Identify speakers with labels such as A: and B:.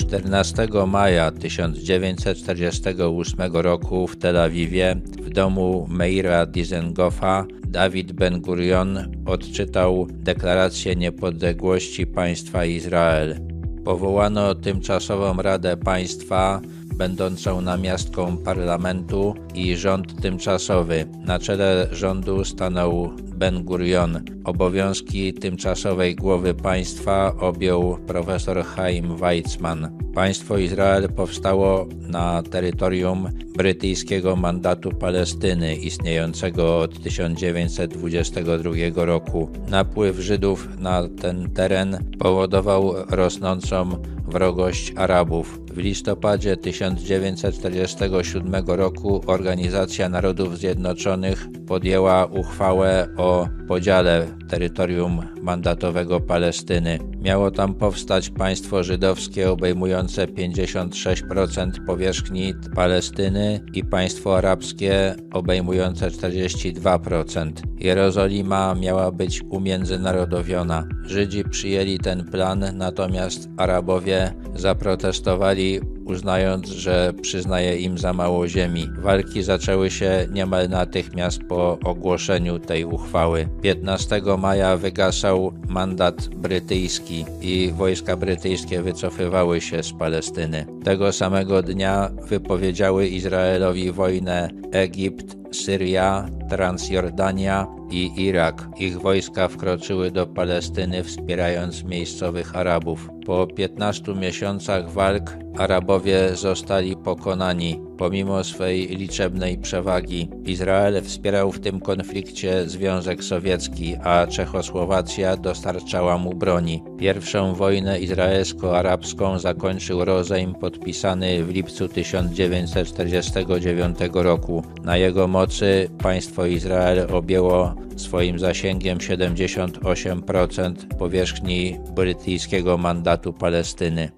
A: 14 maja 1948 roku w Tel Awiwie w domu Meira Dizengoffa Dawid Ben-Gurion odczytał deklarację niepodległości państwa Izrael. Powołano tymczasową Radę Państwa, będącą namiastką parlamentu i rząd tymczasowy. Na czele rządu stanął Ben Gurion. Obowiązki tymczasowej głowy państwa objął profesor Chaim Weizmann. Państwo Izrael powstało na terytorium brytyjskiego mandatu Palestyny istniejącego od 1922 roku. Napływ Żydów na ten teren powodował rosnącą wrogość Arabów. W listopadzie 1947 roku Organizacja Narodów Zjednoczonych podjęła uchwałę o podziale terytorium mandatowego Palestyny. Miało tam powstać państwo żydowskie obejmujące 56% powierzchni Palestyny i państwo arabskie obejmujące 42%. Jerozolima miała być umiędzynarodowiona. Żydzi przyjęli ten plan, natomiast Arabowie zaprotestowali uznając, że przyznaje im za mało ziemi. Walki zaczęły się niemal natychmiast po ogłoszeniu tej uchwały. 15 maja wygasał mandat brytyjski i wojska brytyjskie wycofywały się z Palestyny. Tego samego dnia wypowiedziały Izraelowi wojnę Egipt, Syria, Transjordania i Irak. Ich wojska wkroczyły do Palestyny wspierając miejscowych Arabów. Po 15 miesiącach walk Arabowie zostali pokonani pomimo swej liczebnej przewagi. Izrael wspierał w tym konflikcie Związek Sowiecki, a Czechosłowacja dostarczała mu broni. Pierwszą wojnę izraelsko-arabską zakończył rozejm podpisany w lipcu 1949 roku. Na jego mocy państwo Izrael objęło swoim zasięgiem 78% powierzchni brytyjskiego mandatu Palestyny.